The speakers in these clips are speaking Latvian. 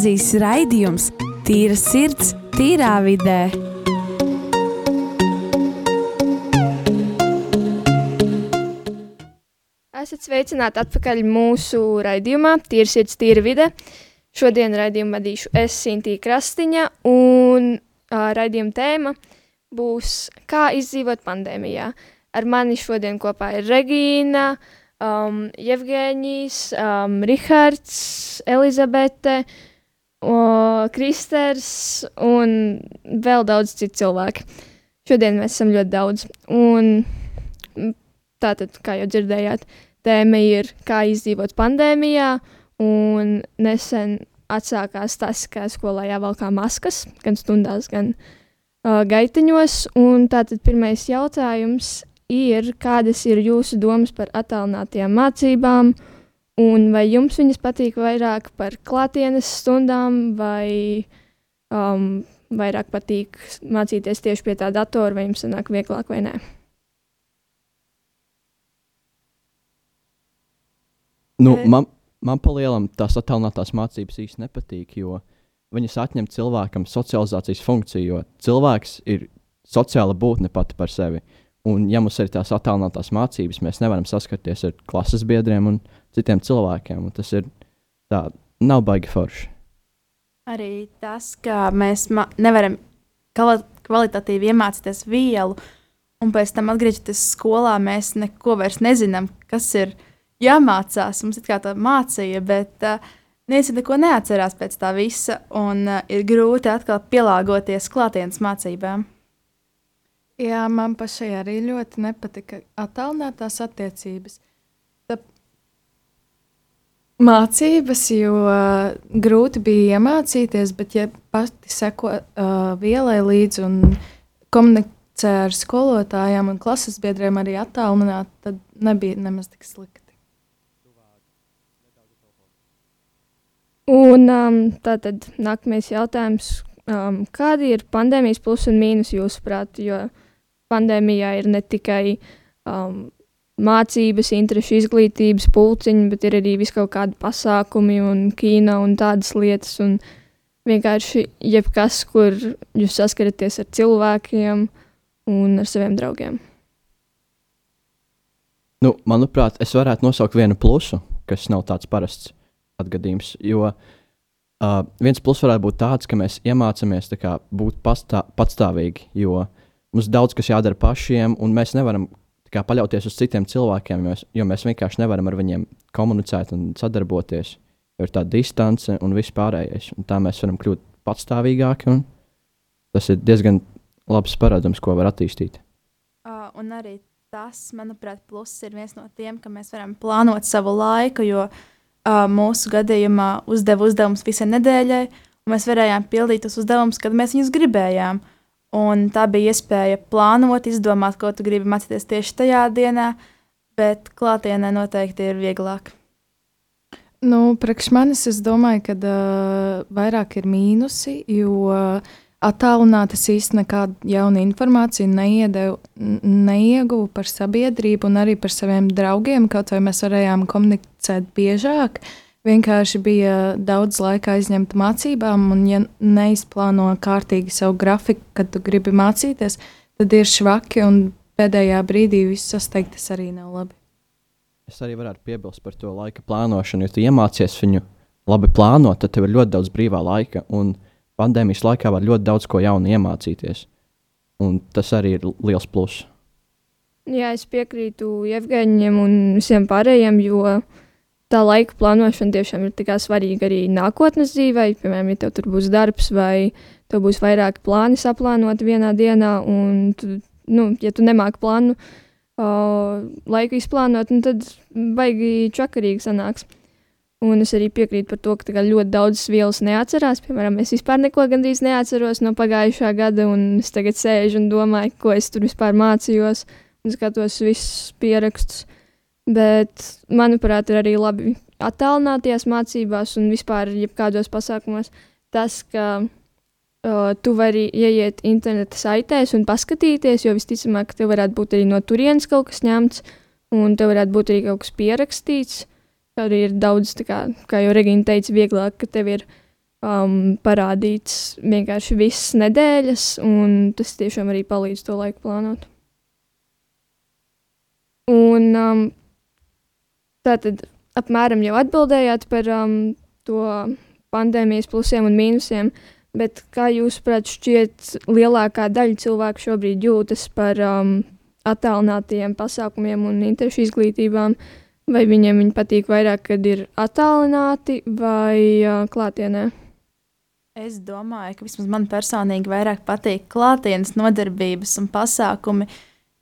mazīs raidījums Tīra sirds, tīrā vidē. Esat sveicināti atpakaļ mūsu raidījumā Tīra sirds, tīra vide. Šodien raidījumu vadīšu es, Sintīna Krastiņa, un uh, raidījuma tēma būs Kā izdzīvot pandēmijā. Ar mani šodien kopā ir Regīna, um, Jevgēņijs, um, Rihards, Elizabete, o, Kristers un vēl daudz citu cilvēku. Šodien mēs esam ļoti daudz. Un tātad, kā jau dzirdējāt, tēma ir Kā izdzīvot pandēmijā, un nesen atsākās tas, ka skolā jāvalkā maskas, gan stundās, gan uh, gaitiņos. Un tātad pirmais jautājums ir, kādas ir jūsu domas par attālinātajām mācībām, un vai jums viņas patīk vairāk par klātienes stundām, vai um, vairāk patīk mācīties tieši pie tā datora, vai jums sanāk vieglāk vai nē? Nu, man, man palielam tās attēlotās mācības īsti nepatīk, jo viņas atņem cilvēkam socializācijas funkciju, jo cilvēks ir sociāla būtne pati par sevi. Un, ja mums ir tās attēlotās mācības, mēs nevaram saskarties ar klases biedriem un citiem cilvēkiem. Un tas ir tā, nav baigi forši. Arī tas, ka mēs nevaram kvalitatīvi iemācīties vielu, un pēc tam atgriežoties skolā, mēs neko vairs nezinām, kas ir jāmācās. Mums ir kā tā mācīja, bet uh, neviens neko neatcerās pēc tā visa, un uh, ir grūti atkal pielāgoties klātienes mācībām. Jā, man pašai arī ļoti nepatika attālinātās attiecības. Tā mācības, jo uh, grūti bija iemācīties, bet, ja pati seko uh, vielai līdzi un komunicē ar skolotājiem un klases biedriem arī attālināt, tad nebija nemaz tik slikti. Un um, tātad nākamais jautājums. Um, kādi ir pandēmijas plusi un mīnus jūsuprāt? Jo pandēmijā ir ne tikai um, mācības, interešu izglītības pulciņi, bet ir arī vis kaut kādi pasākumi un kino un tādas lietas. Un vienkārši jebkas, kur jūs saskaraties ar cilvēkiem un ar saviem draugiem. Nu, manuprāt, es varētu nosaukt vienu plusu, kas nav tāds parasts atgadījums. Jo uh, viens plus varētu būt tāds, ka mēs iemācāmies tā kā, būt pastā, patstāvīgi, jo mums daudz kas jādara pašiem, un mēs nevaram tā kā, paļauties uz citiem cilvēkiem, jo mēs, jo mēs vienkārši nevaram ar viņiem komunicēt un sadarboties. Ir tāda distance un viss pārējais. Un tā mēs varam kļūt patstāvīgāki. Tas ir diezgan labs parādums, ko var attīstīt. Uh, un arī tas, manuprāt, pluss ir viens no tiem, ka mēs varam plānot savu laiku, jo uh, mūsu gadījumā uzdeva uzdevumus visai nedēļai, un mēs varējām pildīt tos uzdevumus, kad mēs viņus gribējām. Un tā bija iespēja plānot, izdomāt, ko tu gribi mācīties tieši tajā dienā, bet klātienē noteikti ir vieglāk. Nu, priekš manis es domāju, ka uh, vairāk ir mīnusi, jo uh, attālināti es īsti nekādu jaunu informāciju neiedevu, neieguvu par sabiedrību un arī par saviem draugiem. Kaut vai mēs varējām komunicēt biežāk, vienkārši bija daudz laika aizņemta mācībām, un ja neizplāno kārtīgi savu grafiku, kad tu gribi mācīties, tad ir švaki un pēdējā brīdī viss sasteigt, tas arī nav labi. Es arī varētu piebilst par to laika plānošanu. Ja tu iemācies viņu labi plānot, tad tev ir ļoti daudz brīvā laika. Un pandēmijas laikā var ļoti daudz ko jaunu iemācīties. Un tas arī ir liels pluss. Jā, es piekrītu Jevgeņiem un visiem pārējiem, jo tā laika plānošana tiešām ir svarīga arī nākotnes dzīvē. Piemēram, ja tev tur būs darbs vai tev būs vairāki plāni saplānoti vienā dienā, un tu, nu, ja tu nemāki plānu uh, laiku izplānot, nu, tad baigi čakarīgi sanāks. Un es arī piekrītu par to, ka ļoti daudzas vielas neatcerās. Piemēram, es vispār neko gandrīz neatceros no pagājušā gada, un es tagad sēžu un domāju, ko es tur vispār mācījos un skatos visus pierakstus. Bet, manuprāt, ir arī labi attālināties mācībās un vispār jebkādos pasākumos tas, ka uh, tu vari ieiet interneta saitēs un paskatīties, jo visticamāk, tev varētu būt arī no turienes kaut kas ņemts, un tev varētu būt arī kaut kas pierakstīts. Arī ir daudz, kā, kā jau Regīna teica, vieglāk, ka tev ir um, parādīts vienkārši visas nedēļas, un tas tiešām arī palīdz to laiku plānot. Un um, tā tad apmēram jau atbildējāt par um, to pandēmijas plusiem un mīnusiem, bet kā jūsuprāt, šķiet lielākā daļa cilvēku šobrīd jūtas par um, attālinātiem pasākumiem un interešu izglītībām, vai viņiem viņi patīk vairāk, kad ir attālināti vai uh, klātienē? Es domāju, ka vismaz man personīgi vairāk patīk klātienes nodarbības un pasākumi,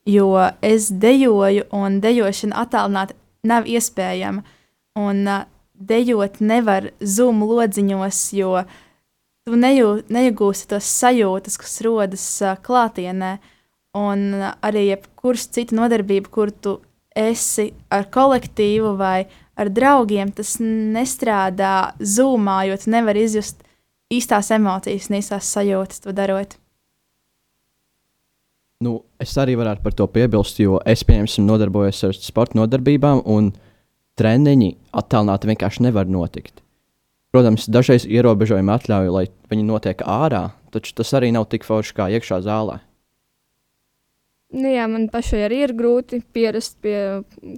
jo es dejoju un dejošana attālināti nav iespējama. Un uh, dejot nevar zūmu lodziņos, jo tu nejū, nejūgūsi tos sajūtas, kas rodas uh, klātienē. Un uh, arī jebkuras cita nodarbība, kur tu esi ar kolektīvu vai ar draugiem, tas nestrādā zūmā, jo tu nevari izjust īstās emocijas un īstās sajūtas to darot. Nu, es arī varētu par to piebilst, jo es, piemēram, nodarbojos ar sporta nodarbībām, un treniņi attālināti vienkārši nevar notikt. Protams, dažreiz ierobežojumi atļauj, lai viņi notiek ārā, taču tas arī nav tik forši kā iekšā zālē. Nu, jā, man pašai arī ir grūti pierast pie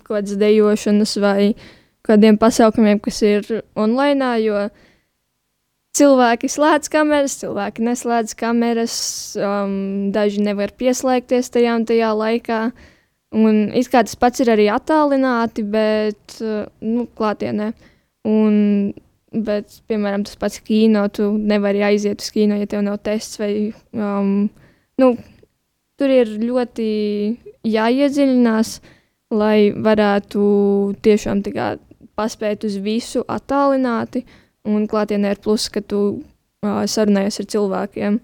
kaut kādas dejošanas vai kādiem pasākumiem, kas ir online, jo cilvēki slēdz kameras, cilvēki neslēdz kameras, um, daži nevar pieslēgties tajā un tajā laikā. Un it kā tas pats ir arī attālināti, bet uh, nu, klātienē. Un, bet, piemēram, tas pats kino, tu nevari aiziet uz kino, ja tev nav tests vai um, nu, tur ir ļoti jāiedziļinās, lai varētu tiešām paspēt uz visu attālināti. Un klātienē ir plus, ka tu uh, sarunājies ar cilvēkiem.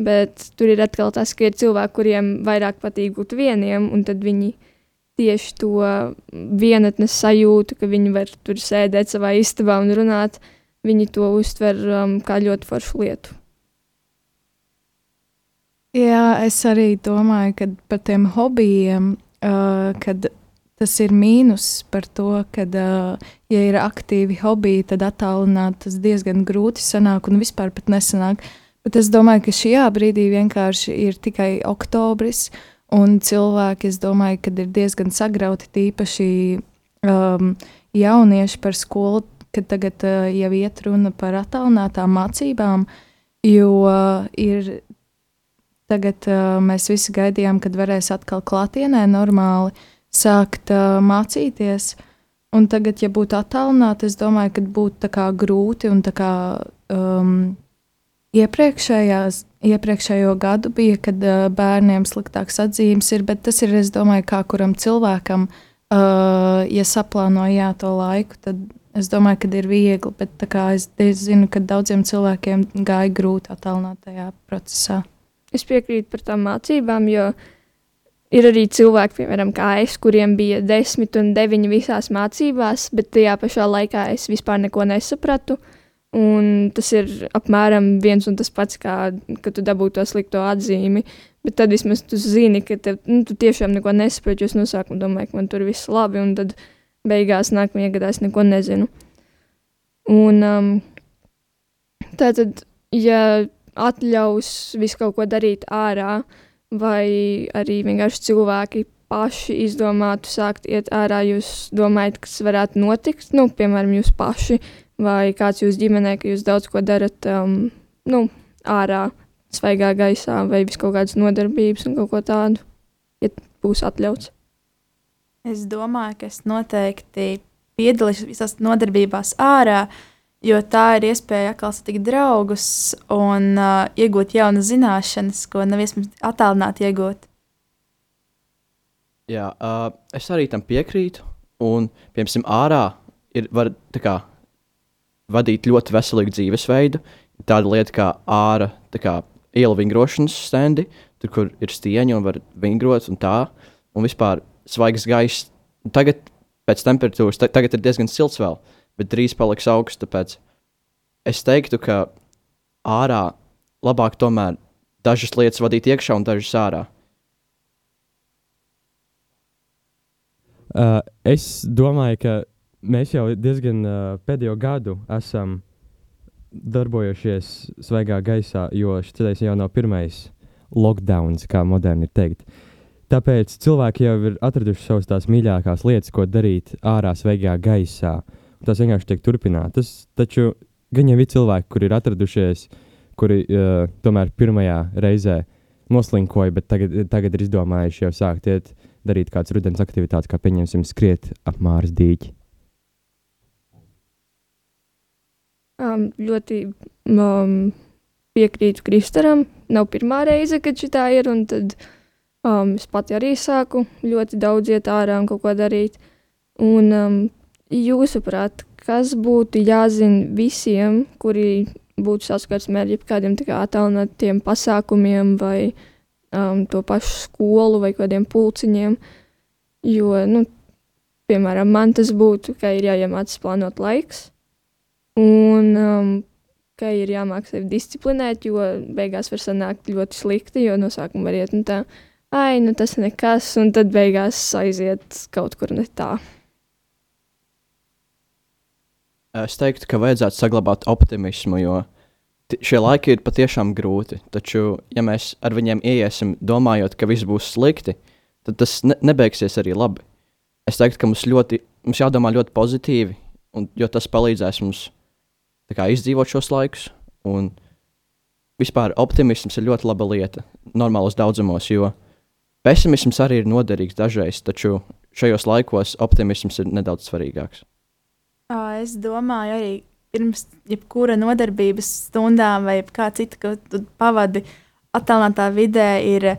Bet tur ir atkal tas, ka ir cilvēki, kuriem vairāk patīk būt vieniem, un tad viņi tieši to vienatnes sajūtu, ka viņi var tur sēdēt savā istabā un runāt, viņi to uztver um, kā ļoti foršu lietu. Jā, es arī domāju, ka par tiem hobijiem, uh, kad tas ir mīnus par to, ka, ja ir aktīvi hobiji, tad attālināt tas diezgan grūti sanāk un vispār pat nesanāk. Bet es domāju, ka šajā brīdī vienkārši ir tikai oktobris, un cilvēki, es domāju, ka ir diezgan sagrauti tīpaši um, jaunieši par skolu, kad tagad uh, jau iet runa par attālinātām mācībām, jo uh, ir Tagad uh, mēs visi gaidījām, kad varēs atkal klātienē normāli sākt uh, mācīties. Un tagad, ja būtu attālināti, es domāju, ka būtu grūti kā, um, iepriekšējo gadu bija, kad uh, bērniem sliktāks atzīmes ir, bet tas ir, es domāju, kā kuram cilvēkam, uh, ja saplānoja to laiku, tad es domāju, ka ir viegli, bet es, es zinu, ka daudziem cilvēkiem gāja grūti attālinātajā procesā. Es piekrītu par tām mācībām, jo ir arī cilvēki, piemēram, es, kuriem bija desmit un deviņi visās mācībās, bet tajā pašā laikā es vispār neko nesapratu. Un tas ir apmēram viens un tas pats, kā kad tu dabūji to slikto atzīmi. Bet tad vismaz tu zini, ka tev, nu, tu tiešām neko nesaproti. Es no sākuma domāju, ka man tur viss labi, un tad beigās nākamajā gadā es neko nezinu. Un um, tā tad, ja atļaus visu kaut ko darīt ārā, vai arī vienkārši cilvēki paši izdomātu sākt iet ārā, jūs domājat, kas varētu notikt, nu, piemēram, jūs paši vai kāds jūs ģimenē, ka jūs daudz ko darat um, nu, ārā, svaigā gaisā, vai vis kaut kādas nodarbības un kaut ko tādu, ja būs atļauts. Es domāju, ka es noteikti piedalīšos visās nodarbībās ārā, uh, jo tā ir iespēja atkal satikt draugus un uh, iegūt jaunas zināšanas, ko nav iespējams attālināt iegūt. Jā, uh, es arī tam piekrītu. Un, piemēram, ārā ir var, kā, vadīt ļoti veselīgu dzīvesveidu. Tāda lieta kā ārā kā, iela vingrošanas stendi, tur, kur ir stieņi un var vingrot un tā. Un vispār svaigs gaiss. Tagad pēc temperatūras, tagad ir diezgan silts vēl. Uh, bet drīz paliks augsts. Tāpēc es teiktu, ka ārā labāk tomēr dažas lietas vadīt iekšā un dažas ārā. Uh, es domāju, ka mēs jau diezgan uh, pēdējo gadu esam darbojušies svaigā gaisā, jo šis jau nav pirmais lockdown, kā moderni ir teikt. Tāpēc cilvēki jau ir atraduši savas tās mīļākās lietas, ko darīt ārā svaigā gaisā. Tas vienkārši tiek turpinātas. Taču gan jau ir cilvēki, kuri ir atradušies, kuri uh, tomēr pirmajā reizē noslinkoja, bet tagad, tagad ir izdomājuši jau sākt iet, darīt kādas rudens aktivitātes, kā pieņemsim, skriet ap māras dīķi. Um, ļoti um, piekrītu Kristaram. Nav pirmā reize, kad šī tā ir. Tad um, es pati arī sāku ļoti daudz iet ārā un kaut ko darīt. Un, um, jūsuprāt, kas būtu jāzina visiem, kuri būtu saskarsmē ar jebkādiem attālinātiem pasākumiem vai um, to pašu skolu vai kādiem pulciņiem? Jo, nu, piemēram, man tas būtu, ka ir jāiemācās plānot laiks. Un um, ka ir jāmāk sevi disciplinēt, jo beigās var sanākt ļoti slikti, jo no sākuma var iet nu tā, ai, nu tas nekas, un tad beigās aiziet kaut kur ne tā. Es teiktu, ka vajadzētu saglabāt optimismu, jo šie laiki ir patiešām grūti. Taču, ja mēs ar viņiem ieiesim, domājot, ka viss būs slikti, tad tas ne nebeigsies arī labi. Es teiktu, ka mums, ļoti, mums jādomā ļoti pozitīvi, un, jo tas palīdzēs mums kā, izdzīvot šos laikus. Un vispār optimisms ir ļoti laba lieta normālos daudzumos, jo pesimisms arī ir noderīgs dažreiz, taču šajos laikos optimisms ir nedaudz svarīgāks. Es domāju, arī pirms jebkura nodarbības stundām vai kā cita, ko tu pavadi attālinātā vidē, ir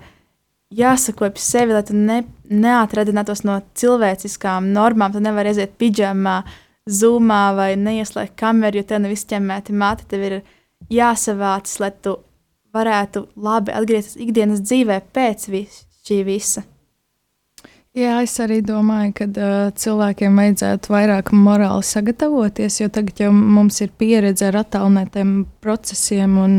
jāsako ap sevi, lai tu ne, neatradinātos no cilvēciskām normām. Tu nevari aiziet pidžamā, zumā vai neieslēgt kameru, jo tev nav izķemmēti mati. Tev ir jāsavācas, lai tu varētu labi atgriezties ikdienas dzīvē pēc vis, šī visa. Jā, es arī domāju, ka uh, cilvēkiem vajadzētu vairāk morāli sagatavoties, jo tagad jau mums ir pieredze ar attālinātiem procesiem un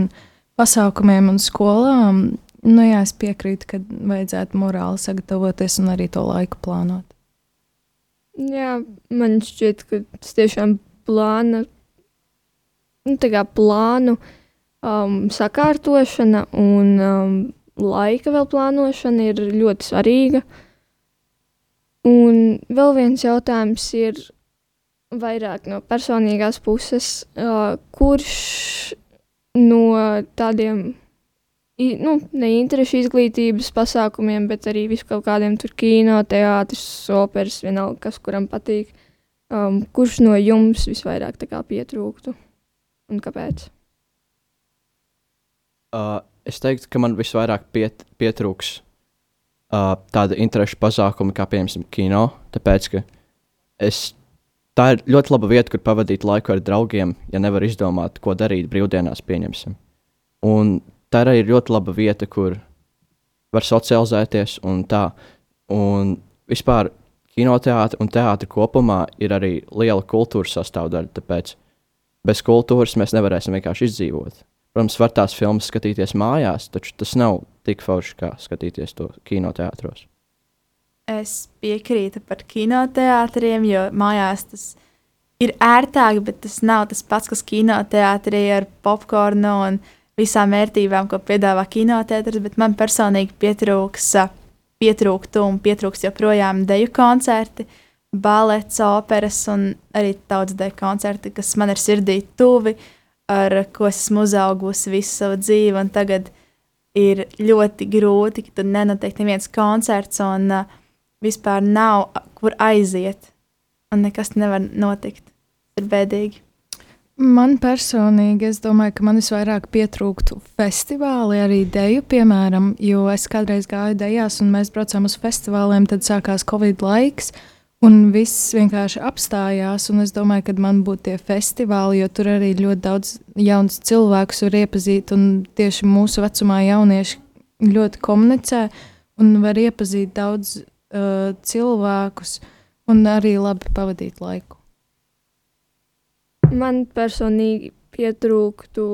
pasākumiem un skolām. Nu, jā, es piekrītu, ka vajadzētu morāli sagatavoties un arī to laiku plānot. Jā, man šķiet, ka tas tiešām plāna, nu, tā kā plānu um, sakārtošana un um, laika vēl plānošana ir ļoti svarīga. Un vēl viens jautājums ir vairāk no personīgās puses, uh, kurš no tādiem nu, ne interešu izglītības pasākumiem, bet arī visu kaut kādiem tur kino, teātris, operas, vienalga, kas kuram patīk. Um, kurš no jums visvairāk pietrūktu un kāpēc? Uh, es teiktu, ka man visvairāk piet, pietrūks uh, tāda interešu pasākuma, kā piemēram kino. Tāpēc, ka es, tā ir ļoti laba vieta, kur pavadīt laiku ar draugiem, ja nevar izdomāt, ko darīt brīvdienās, pieņemsim. Un tā arī ir ļoti laba vieta, kur var socializēties un tā. Un vispār kinoteātris un teātris kopumā ir arī liela kultūras sastāvdaļa. Tāpēc bez kultūras mēs nevarēsim vienkārši izdzīvot. Protams, var tās filmas skatīties mājās, taču tas nav tik forši kā skatīties to kinoteātros. Es piekrītu par kinoteātriem, jo mājās tas ir ērtāk, bet tas nav tas pats, kas kinoteātrī ar popkornu un visām vērtībām, ko piedāvā kinotētris, bet man personīgi pietrūks, pietrūktu un pietrūks joprojām deju koncerti, balets, operas un arī daudz deju koncerti, kas man ir sirdī tuvi, ar ko esmu uzaugusi visu savu dzīvi, un tagad ir ļoti grūti, ka tur nenotiek neviens koncerts un uh, vispār nav kur aiziet, un nekas nevar notikt. Ir bēdīgi. Man personīgi, es domāju, ka man visvairāk pietrūktu festivāli, arī deju, piemēram, jo es kādreiz gāju dejās, un mēs braucām uz festivāliem, tad sākās Covid laiks, un viss vienkārši apstājās. Es domāju, ka man būtu tie festivāli, jo tur arī ļoti daudz jaunas cilvēkus var iepazīt, un tieši mūsu vecumā jaunieši ļoti komunicē un var iepazīt daudz uh, cilvēkus un arī labi pavadīt laiku. Man personīgi pietrūktu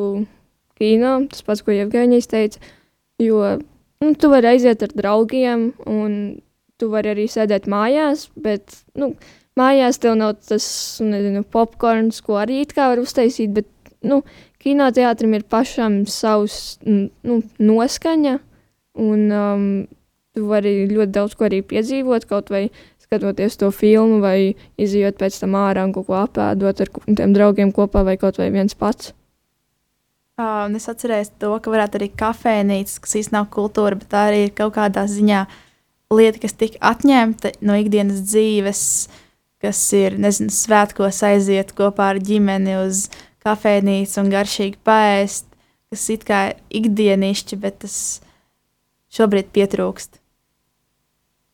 kino, tas pats, ko Jevgeņģis teica, jo nu, tu vari aiziet ar draugiem, un tu vari arī sēdēt mājās, bet nu, mājās tev nav tas nezinu, popkorns, ko arī it kā var uztaisīt, bet nu, kinoteātrim ir pašam savs nu, noskaņa, un um, tu vari ļoti daudz ko arī piedzīvot, kaut vai skatoties to filmu, vai izjūt pēc tam ārā un kaut ko apēdot ar tiem draugiem kopā, vai kaut vai viens pats. Uh, un es atceros to, ka varētu arī kafejnīcas, kas īstenībā nav kultūra, bet tā arī ir kaut kādā ziņā lieta, kas tika atņemta no ikdienas dzīves, kas ir, nezinu, svētkos aiziet kopā ar ģimeni uz kafejnīcu un garšīgi paēst, kas it kā ir ikdienišķi, bet tas šobrīd pietrūkst.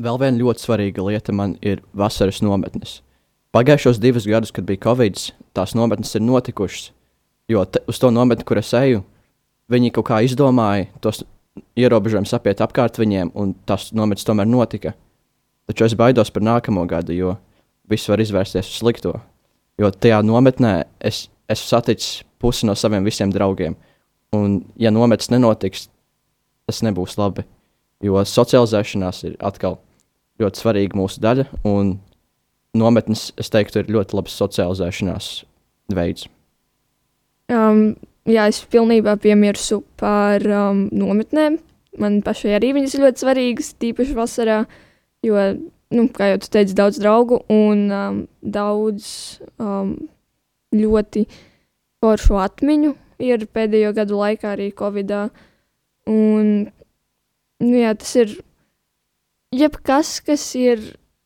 Vēl viena ļoti svarīga lieta man ir vasaras nometnes. Pagājušos divus gadus, kad bija Covid, tās nometnes ir notikušas. Jo te, uz to nometni, kur es eju, viņi kaut kā izdomāja tos ierobežojumus apiet apkārt viņiem, un tas nometnes tomēr notika. Taču es baidos par nākamo gadu, jo viss var izvērsties uz slikto. Jo tajā nometnē es esmu saticis pusi no saviem visiem draugiem. Un, ja nometnes nenotiks, tas nebūs labi. Jo socializēšanās ir atkal ļoti svarīga mūsu daļa, un nometnes, es teiktu, ir ļoti labs socializēšanās veids. Um, jā, es pilnībā piemirsu par um, nometnēm. Man pašai arī viņas ir ļoti svarīgas, tīpaši vasarā, jo, nu, kā jau tu teici, daudz draugu un um, daudz um, ļoti foršu atmiņu ir pēdējo gadu laikā arī Covid-19. Un, nu, jā, tas ir jebkas, kas ir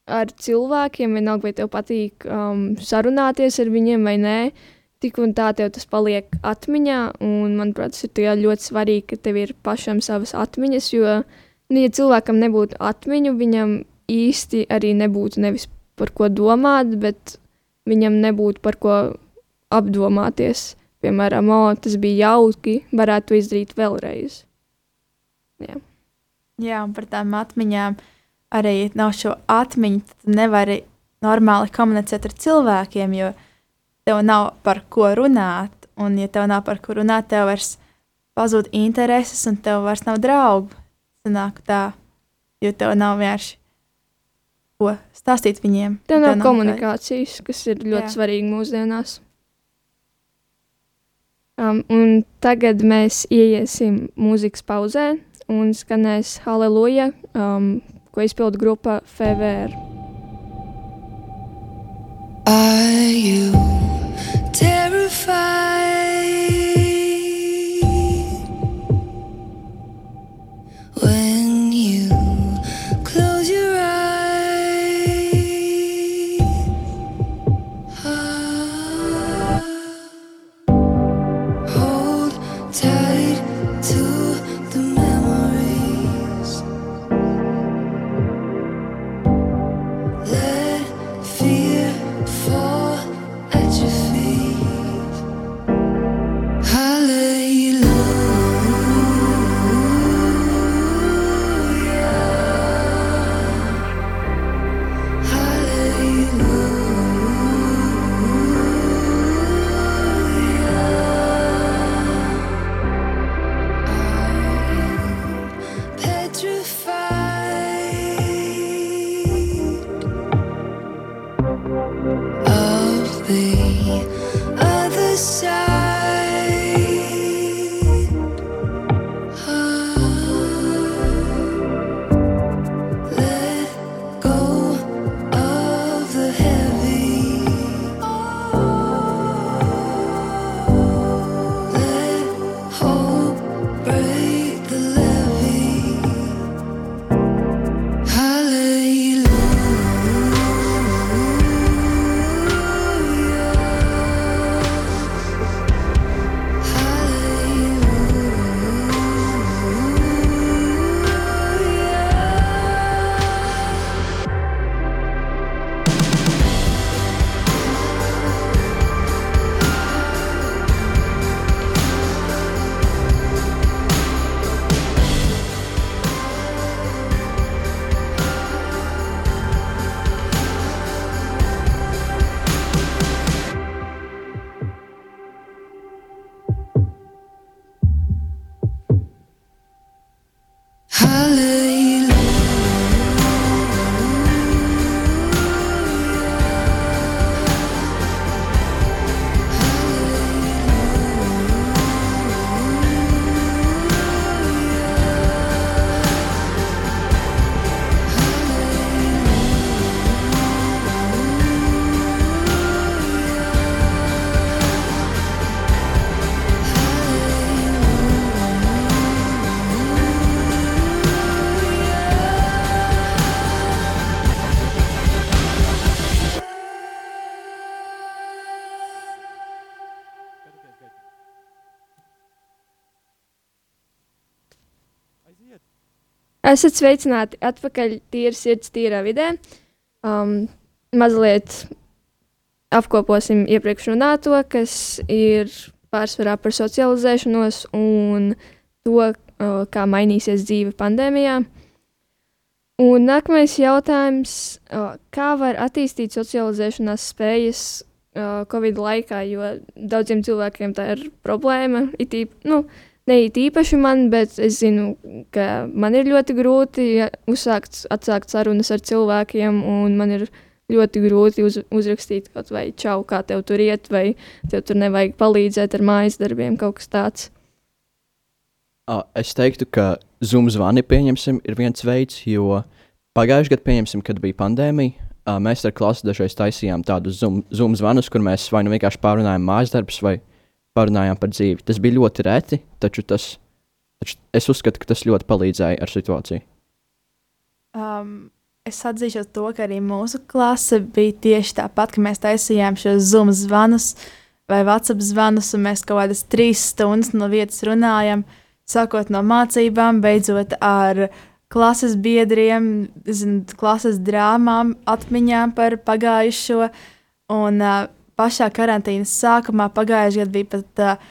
ar cilvēkiem, vienalga, vai tev patīk um, sarunāties ar viņiem vai nē tik un tā tev tas paliek atmiņā. Un, manuprāt, tas ir ļoti svarīgi, ka tev ir pašam savas atmiņas. Jo, nu, ja cilvēkam nebūtu atmiņu, viņam īsti arī nebūtu nevis par ko domāt, bet viņam nebūtu par ko apdomāties. Piemēram, o, tas bija jauki, varētu izdarīt vēlreiz. Jā. Jā, un par tām atmiņām arī nav šo atmiņu, tad nevari normāli komunicēt ar cilvēkiem, jo tev nav par ko runāt. Un, ja tev nav par ko runāt, tev vairs pazūd intereses, un tev vairs nav draugu. Sanāk tā, jo tev nav vienkārši ko stāstīt viņiem. Tev nav nekā- komunikācijas, kas ir ļoti Jā. svarīgi mūsdienās. Um, un tagad mēs ieiesim mūzikas pauzē un skanēs Halleluja, um, ko izpilda grupa FVR. Are you terrified Esat sveicināti atpakaļ tīra sirds, tīrā vidē. Um, mazliet apkoposim iepriekš runāto, kas ir pārsvarā par socializēšanos un to, uh, kā mainīsies dzīve pandēmijā. Un nākamais jautājums, uh, kā var attīstīt socializēšanās spējas uh, Covid laikā, jo daudziem cilvēkiem tā ir problēma. It īp, nu, ne īpaši man, bet es zinu, ka man ir ļoti grūti uzsākt, atsākt sarunas ar cilvēkiem, un man ir ļoti grūti uz, uzrakstīt kaut vai čau, kā tev tur iet, vai tev tur nevajag palīdzēt ar mājas darbiem, kaut kas tāds. Es teiktu, ka Zoom zvani pieņemsim ir viens veids, jo pagājušajā gadā, pieņemsim, kad bija pandēmija, mēs ar klasi dažreiz taisījām tādus Zoom, Zoom zvanus, kur mēs vai nu vienkārši pārunājām mājas darbus, vai parunājām par dzīvi. Tas bija ļoti reti, taču, tas, taču es uzskatu, ka tas ļoti palīdzēja ar situāciju. Um, es atzīšos to, ka arī mūsu klase bija tieši tāpat, ka mēs taisījām šos Zoom zvanus vai WhatsApp zvanus, un mēs kaut kādas trīs stundas no vietas runājam, sākot no mācībām, beidzot ar klases biedriem, zin, klases drāmām, atmiņām par pagājušo. Un uh, pašā karantīnas sākumā pagājušajā gadā bija pat uh,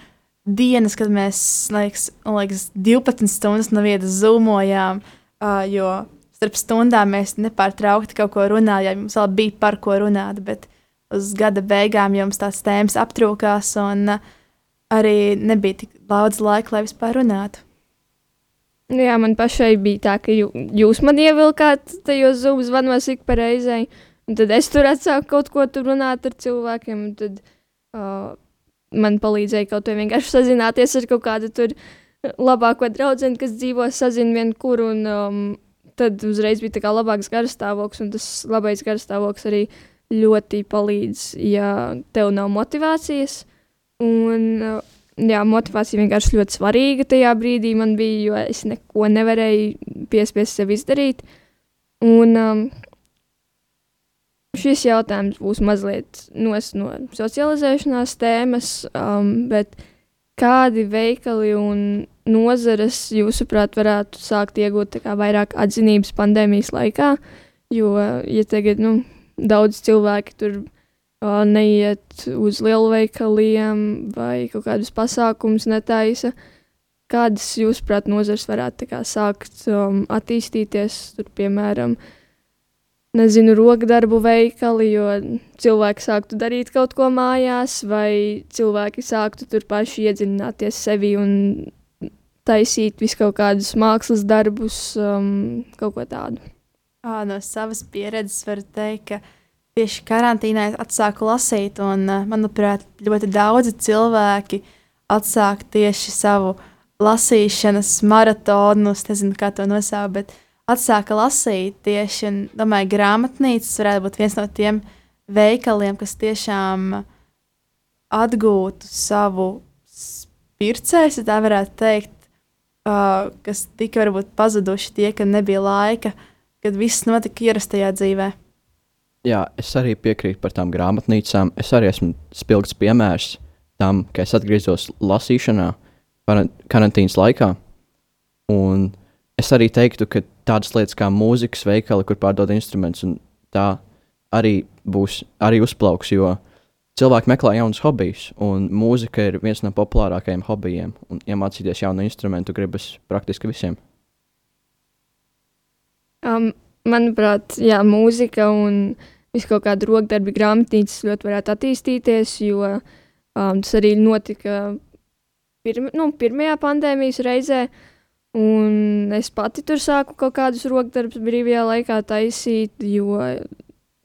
dienas, kad mēs, liekas, liekas, 12 stundas no vietas zūmojām, uh, jo starp stundām mēs nepārtraukti kaut ko runājām. Mums vēl bija par ko runāt, bet uz gada beigām jums tās tēmas aptrūkās, un uh, arī nebija tik daudz laika, lai vispār runātu. Nu Jā, man pašai bija tā, ka jū, jūs man ievilkāt tajos zūmu zvanos ik pa reizei, un tad es tur atsāku kaut ko tur runāt ar cilvēkiem, un tad uh, man palīdzēja kaut vai vienkārši sazināties ar kaut kādu tur labāko draugu, kas dzīvo sazin vien kur, un um, tad uzreiz bija tā kā labāks garastāvoklis, un tas labais garastāvoklis arī ļoti palīdz, ja tev nav motivācijas, un jā, motivācija vienkārši ļoti svarīga tajā brīdī man bija, jo es neko nevarēju piespiest sev izdarīt. Un um, šis jautājums būs mazliet nos no socializēšanās tēmas, um, bet kādi veikali un nozares, jūsuprāt, varētu sākt iegūt kā vairāk atzinības pandēmijas laikā? Jo, ja tagad, nu, daudz cilvēki tur uh, neiet uz lielveikaliem vai kaut kādus pasākumus netaisa. Kādas, jūsuprāt, nozars varētu kā sākt um, attīstīties, tur, piemēram, nezinu, rokdarbu veikali, jo cilvēki sāktu darīt kaut ko mājās, vai cilvēki sāktu tur paši iedziļināties sevi un taisīt visu kaut kādus mākslas darbus, um, kaut ko tādu. Ā, no savas pieredzes varu teikt, ka tieši karantīnā atsāku lasīt, un, manuprāt, ļoti daudzi cilvēki atsāk tieši savu lasīšanas maratonu, es nezinu, kā to nosaukt, bet atsāka lasīt tieši, un, domāju, grāmatnīcas varētu būt viens no tiem veikaliem, kas tiešām atgūtu savu pircēju, tā varētu teikt, uh, kas tika varbūt pazuduši tie, ka nebija laika, kad viss notika ierastajā dzīvē. Jā, es arī piekrītu par tām grāmatnīcām. Es arī esmu spilgts piemērs tam, ka es atgriezos lasīšanā karan- karantīnas laikā. Un es arī teiktu, ka tādas lietas kā mūzikas veikali, kur pārdod instrumentus, tā arī būs arī uzplauks, jo cilvēki meklē jaunus hobijus, un mūzika ir viens no populārākajiem hobijiem. Un iemācīties jaunu instrumentu gribas praktiski visiem. Um, manuprāt, jā, mūzika un visu kaut kāda rokdarbi grāmatnīcas ļoti varētu attīstīties, jo um, tas arī notika pirm, nu, pirmajā pandēmijas reizē. Un es pati tur sāku kaut kādus rokdarbus brīvajā laikā taisīt, jo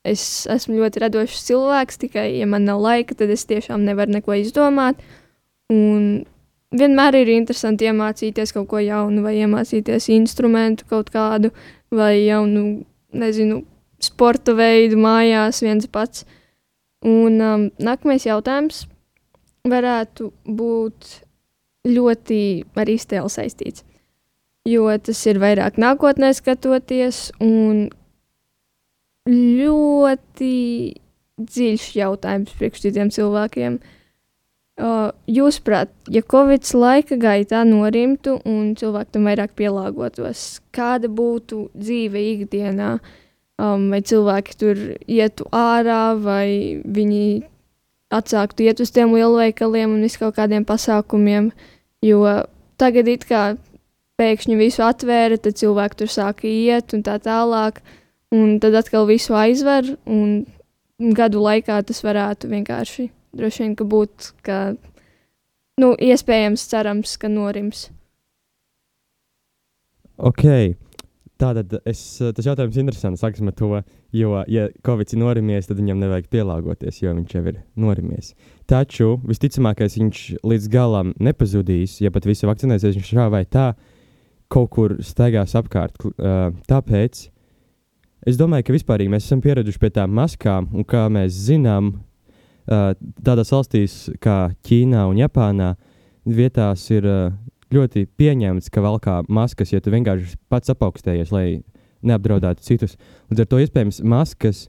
es esmu ļoti radošs cilvēks. Tikai, ja man nav laika, tad es tiešām nevaru neko izdomāt. Un vienmēr ir interesanti iemācīties kaut ko jaunu, vai iemācīties instrumentu kaut kādu, vai jaunu, nezinu, sporta veidu mājās viens pats. Un um, nākamais jautājums varētu būt ļoti ar iztēli saistīts. Jo tas ir vairāk nākotnē skatoties, un ļoti dziļš jautājums priekš citiem cilvēkiem. Uh, Jūsuprāt, ja Covid laika gaitā norimtu un cilvēki tam vairāk pielāgotos, kāda būtu dzīve ikdienā? Um, vai cilvēki tur ietu ārā, vai viņi atsāktu iet uz tiem lielveikaliem un visu kaut kādiem pasākumiem? Jo tagad it kā pēkšņi visu atvēra, tad cilvēki tur sāka iet un tā tālāk, un tad atkal visu aizver, un gadu laikā tas varētu vienkārši droši vien, ka būtu, ka, nu, iespējams, cerams, ka norims. Ok, tātad es, tas jautājums ir interesants. Sāksim ar to, jo, ja Covid ir norimies, tad viņam nevajag pielāgoties, jo viņš jau ir norimies. Taču visticamākais viņš līdz galam nepazudīs, ja pat visi vakcinēsies, viņš šā vai tā kaut kur staigās apkārt. Uh, tāpēc es domāju, ka vispār mēs esam pieraduši pie tām maskām, un kā mēs zinām, uh, tādās valstīs kā Ķīnā un Japānā vietās ir uh, ļoti pieņemts, ka valkā maskas, ja tu vienkārši pats apaugstējies, lai neapdraudētu citus. Līdz ar to iespējams maskas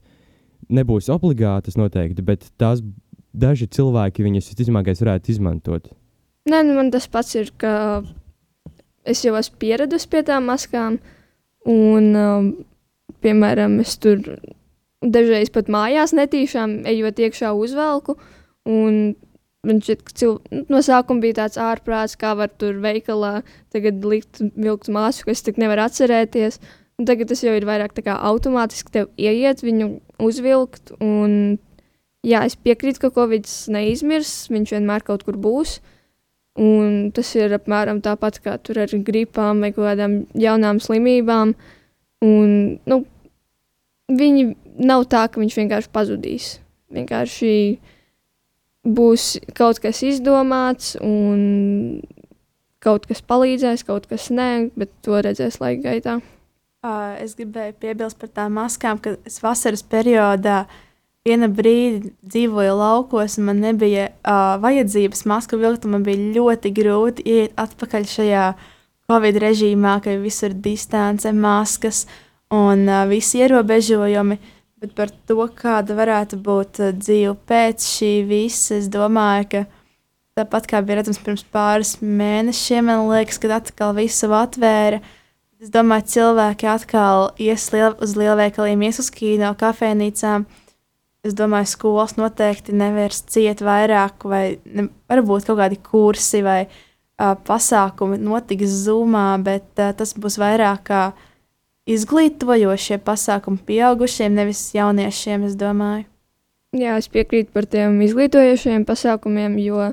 nebūs obligātas noteikti, bet tās daži cilvēki viņas visticamākais varētu izmantot. Nē, nu, man tas pats ir, ka es jau esmu pieradusi pie tām maskām, un, um, piemēram, es tur dažreiz pat mājās netīšām ejot iekšā uzvelku, un man šķiet, ka cil... no sākuma bija tāds ārprāts, kā var tur veikalā tagad likt vilkt māsu, kas tik nevar atcerēties. Un tagad tas jau ir vairāk tā kā automātiski tev ieiet, viņu uzvilkt, un jā, es piekrītu, ka Covid neizmirs, viņš vienmēr kaut kur būs. Un tas ir apmēram tāpat kā ar gripām vai kādām jaunām slimībām. Un, nu, viņi nav tā, ka viņš vienkārši pazudīs. Vienkārši būs kaut kas izdomāts, un kaut kas palīdzēs, kaut kas nē, bet to redzēs laika gaitā. Uh, es gribēju piebilst par tām maskām, ka es vasaras periodā vienu brīdi dzīvoju laukos, un man nebija uh, vajadzības masku vilkt. Man bija ļoti grūti iet atpakaļ šajā Covid režīmā, ka visur ir distance, maskas un uh, visi ierobežojumi. Bet par to, kāda varētu būt uh, dzīve pēc šī visa, es domāju, ka tāpat kā bija redzams pirms pāris mēnešiem, man liekas, kad atkal visu atvēra. Es domāju, cilvēki atkal ies liel, uz lielveikaliem, ies uz kino, kafejnīcām. Es domāju, skolas noteikti nevērs ciet vairāk, vai ne, varbūt kaut kādi kursi vai uh, pasākumi notiks zumā, bet uh, tas būs vairāk kā izglītojošie pasākumi pieaugušiem, nevis jauniešiem, es domāju. Jā, es piekrītu par tiem izglītojošiem pasākumiem, jo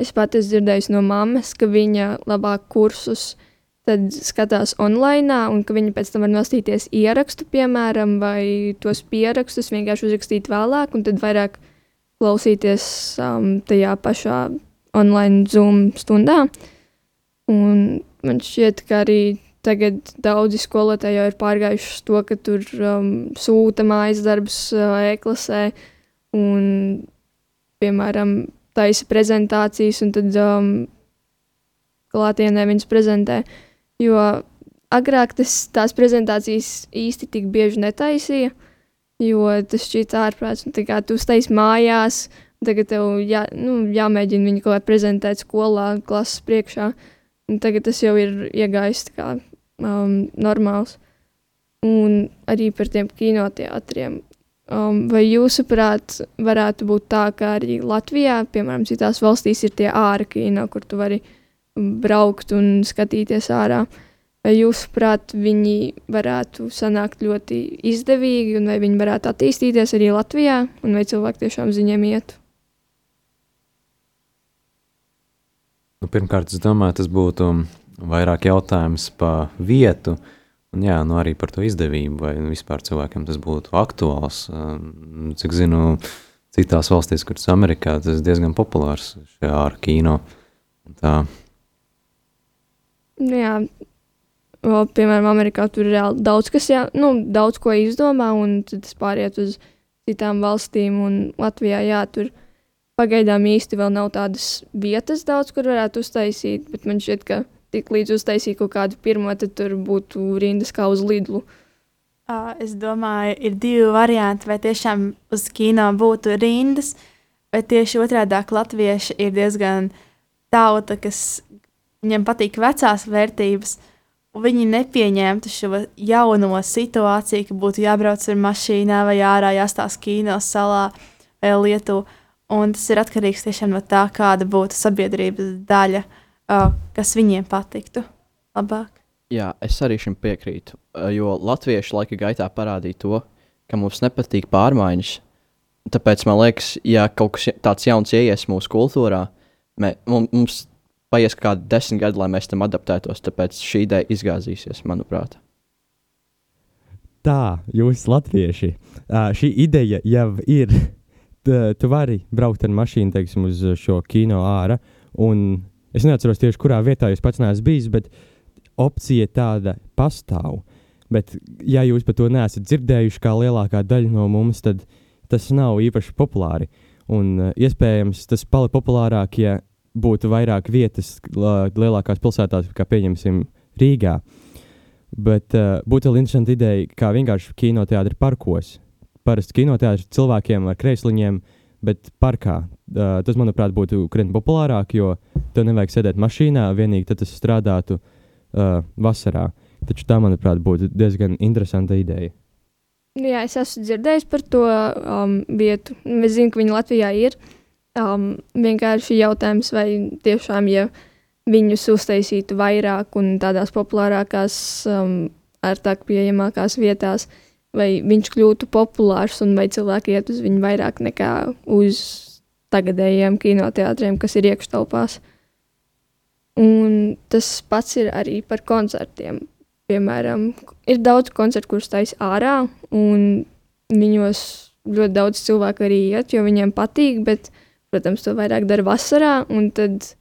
es pat esmu dzirdējusi no mammas, ka viņa labāk kursus tad skatās online, un ka viņi pēc tam var nostīties ierakstu, piemēram, vai tos pierakstus vienkārši uzrakstīt vēlāk, un tad vairāk klausīties um, tajā pašā online Zoom stundā. Un man šķiet, ka arī tagad daudzi skolotāji jau ir pārgājuši uz to, ka tur um, sūta mājas darbus uh, e-klasē un, piemēram, taisa prezentācijas, un tad um, klātienē viņas prezentē. Jo agrāk tas, tās prezentācijas īsti tik bieži netaisīja, jo tas šķita ārprāts. un tā kā Tu uztaisīji mājās, tagad tev jā, nu, jāmēģina viņu kaut kā prezentēt skolā, klases priekšā. Tagad tas jau ir iegājis kā um, normāls. Un arī par tiem kinoteātriem. Um, vai jūsuprāt, varētu būt tā, ka arī Latvijā, piemēram, citās valstīs ir tie ārā kino, kur tu vari braukt un skatīties ārā? Vai jūsuprāt, viņi varētu sanākt ļoti izdevīgi, un vai viņi varētu attīstīties arī Latvijā, un vai cilvēki tiešām uz viņiem ietu? Nu, pirmkārt, es domāju, tas būtu vairāk jautājums par vietu, un jā, nu arī par to izdevību, vai vispār cilvēkiem tas būtu aktuāls. Um, Cik zinu, citās valstīs, kuras Amerikā, tas diezgan populārs šajā ārā kino. Tā, Nu, jā, o, piemēram, Amerikā tur ir reāli daudz, kas jā, nu, daudz ko izdomā, un tad tas pāriet uz citām valstīm. Latvijā, jā, tur pagaidām īsti vēl nav tādas vietas daudz, kur varētu uztaisīt, bet man šķiet, ka tik līdz uztaisīt kaut kādu pirmo, tad tur būtu rindas kā uz Lidlu. Es domāju, ir divi varianti. Vai tiešām uz kino būtu rindas, Bet tieši otrādi latvieši ir diezgan tauta, kas viņiem patīk vecās vērtības, un viņi nepieņemtu šo jauno situāciju, ka būtu jābrauc ar mašīnā vai ārā jāstāsta kino salā vai Lietuvā. Un tas ir atkarīgs tiešām no tā, kāda būtu sabiedrības daļa, kas viņiem patiktu labāk. Jā, es arī šim piekrītu. Jo latvieši laika gaitā parādīja to, ka mums nepatīk pārmaiņas. Tāpēc man liekas, ja kaut kas tāds jauns ieies mūsu kultūrā, mē, mums paies kādi desmit gadi, lai mēs tam adaptētos. Tāpēc šī ideja izgāzīsies, manuprāt. Tā, jūs latvieši. Uh, šī ideja jau ir. T- Tu vari braukt ar mašīnu, teiksim, uz šo kino ārā. Es neatceros tieši, kurā vietā jūs pats neesat bijis, bet opcija tāda pastāv. Bet, ja jūs par to neesat dzirdējuši, kā lielākā daļa no mums, tad tas nav īpaši populāri. Un uh, iespējams tas paliks populārāk, ja būtu vairāk vietas lielākās pilsētās, kā pieņemsim Rīgā. Bet uh, būtu vēl interesanti ideja, kā vienkārši kinoteātris parkos. Parasti kinoteātris cilvēkiem ar kreisliņiem, bet parkā. Uh, tas, manuprāt, būtu krietni populārāk, jo tev nevajag sēdēt mašīnā, vienīgi tad tas strādātu uh, vasarā. Taču tā, manuprāt, būtu diezgan interesanta ideja. Jā, es esmu dzirdējis par to um, vietu. Es zinu, ka viņi Latvijā ir. Um, vienkārši jautājums, vai tiešām, ja viņus uztaisītu vairāk un tādās populārākās, um, ērtāk pieejamākās vietās, vai viņš kļūtu populārs un vai cilvēki iet uz viņu vairāk nekā uz tagadējiem kinoteātriem, kas ir iekštelpās. Un tas pats ir arī par koncertiem. Piemēram, ir daudz koncertu, kurus taisa ārā, un viņos ļoti daudz cilvēku arī iet, jo viņiem patīk, bet, protams, to vairāk dara vasarā, un tad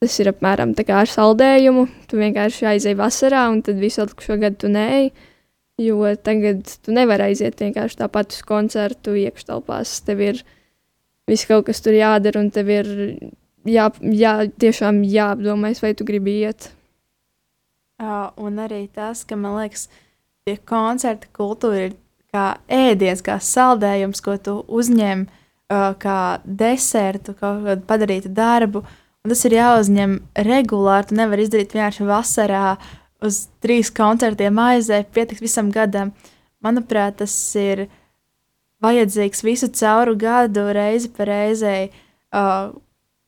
tas ir apmēram tā kā ar saldējumu. Tu vienkārši aizēji vasarā, un tad visu atlikušo gadu tu neej, jo tagad tu nevari aiziet vienkārši tāpat uz koncertu iekštelpās. Tev ir viss kaut kas tur jādara, un tev ir jā, jā, tiešām jāapdomājas, vai tu gribi iet. Uh, un arī tas, ka man liekas, tie koncerta kultūra ir kā ēdiens, kā saldējums, ko tu uzņem kā desertu, kaut kādu padarītu darbu. Un tas ir jāuzņem regulāri. Tu nevari izdarīt vienkārši vasarā uz trīs koncertiem aiziet, pietiks visam gadam. Manuprāt, tas ir vajadzīgs visu cauru gadu, reizi pa reizei. Uh,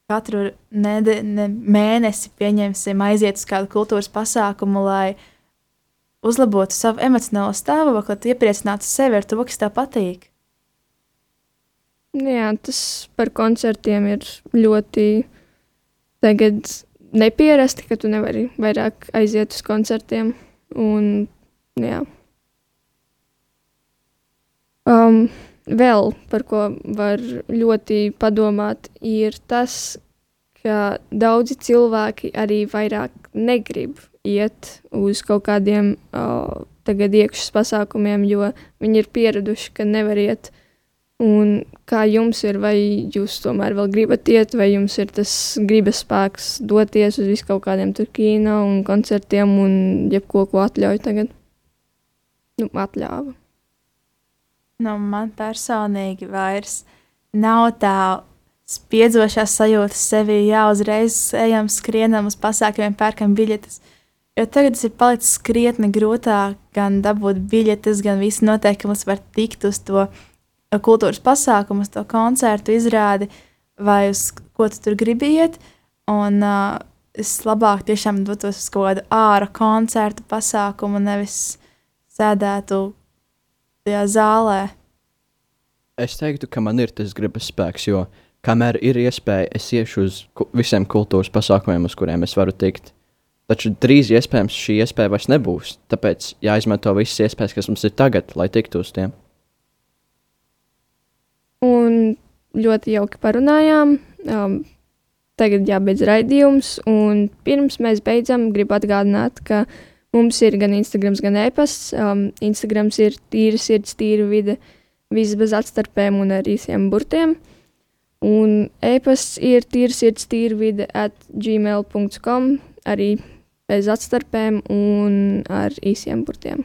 katru nede, ne, mēnesi, pieņemsim, aiziet uz kādu kultūras pasākumu, lai uzlabotu savu emocionālo stāvokli, iepriecinātu sevi ar to, kas tev patīk. Jā, tas par koncertiem ir ļoti tagad nepierasti, ka tu nevari vairāk aiziet uz koncertiem. Un, jā. Um, vēl par ko var ļoti padomāt, ir tas, ka daudzi cilvēki arī vairāk negrib iet uz kaut kādiem uh, iekšas pasākumiem, jo viņi ir pieraduši, ka nevar iet. Un kā jums ir, vai jūs tomēr vēl gribat iet, vai jums ir tas gribas spēks doties uz visu kaut kādiem tur kino un koncertiem un jebko, ko atļauj tagad? Nu, atļāva. Nu, man personīgi vairs nav tā spiedzošā sajūta sevi, jā, uzreiz ejam, skrienam uz pasākumiem, pērkam biļetes. Jo tagad tas ir palicis krietni grūtāk gan dabūt biļetes, gan visi noteikumi, lai var tikt uz to kultūras pasākumu, uz to koncertu izrādi, vai uz ko tu tur gribi iet. Un uh, es labāk tiešām dotos uz kādu ārā koncertu pasākumu, nevis sēdētu tajā zālē. Es teiktu, ka man ir tas gribas spēks, jo kamēr ir iespēja, es iešu uz visiem kultūras pasākumiem, uz kuriem es varu tikt. Taču drīz iespējams šī iespēja vairs nebūs. Tāpēc jāizmanto visas iespējas, kas mums ir tagad, lai tiktu uz tiem. Un ļoti jauki parunājām. Um, tagad jābeidz raidījums. Un pirms mēs beidzam, gribu atgādināt, ka mums ir gan Instagram, gan e-pasts. Um, Instagram ir tīra sirds, tīra vide, viss bez atstarpēm un ar īsiem burtiem. Un e-pasts ir tīra sirds, tīra vide at gmail.com arī bez atstarpēm un ar īsiem burtiem.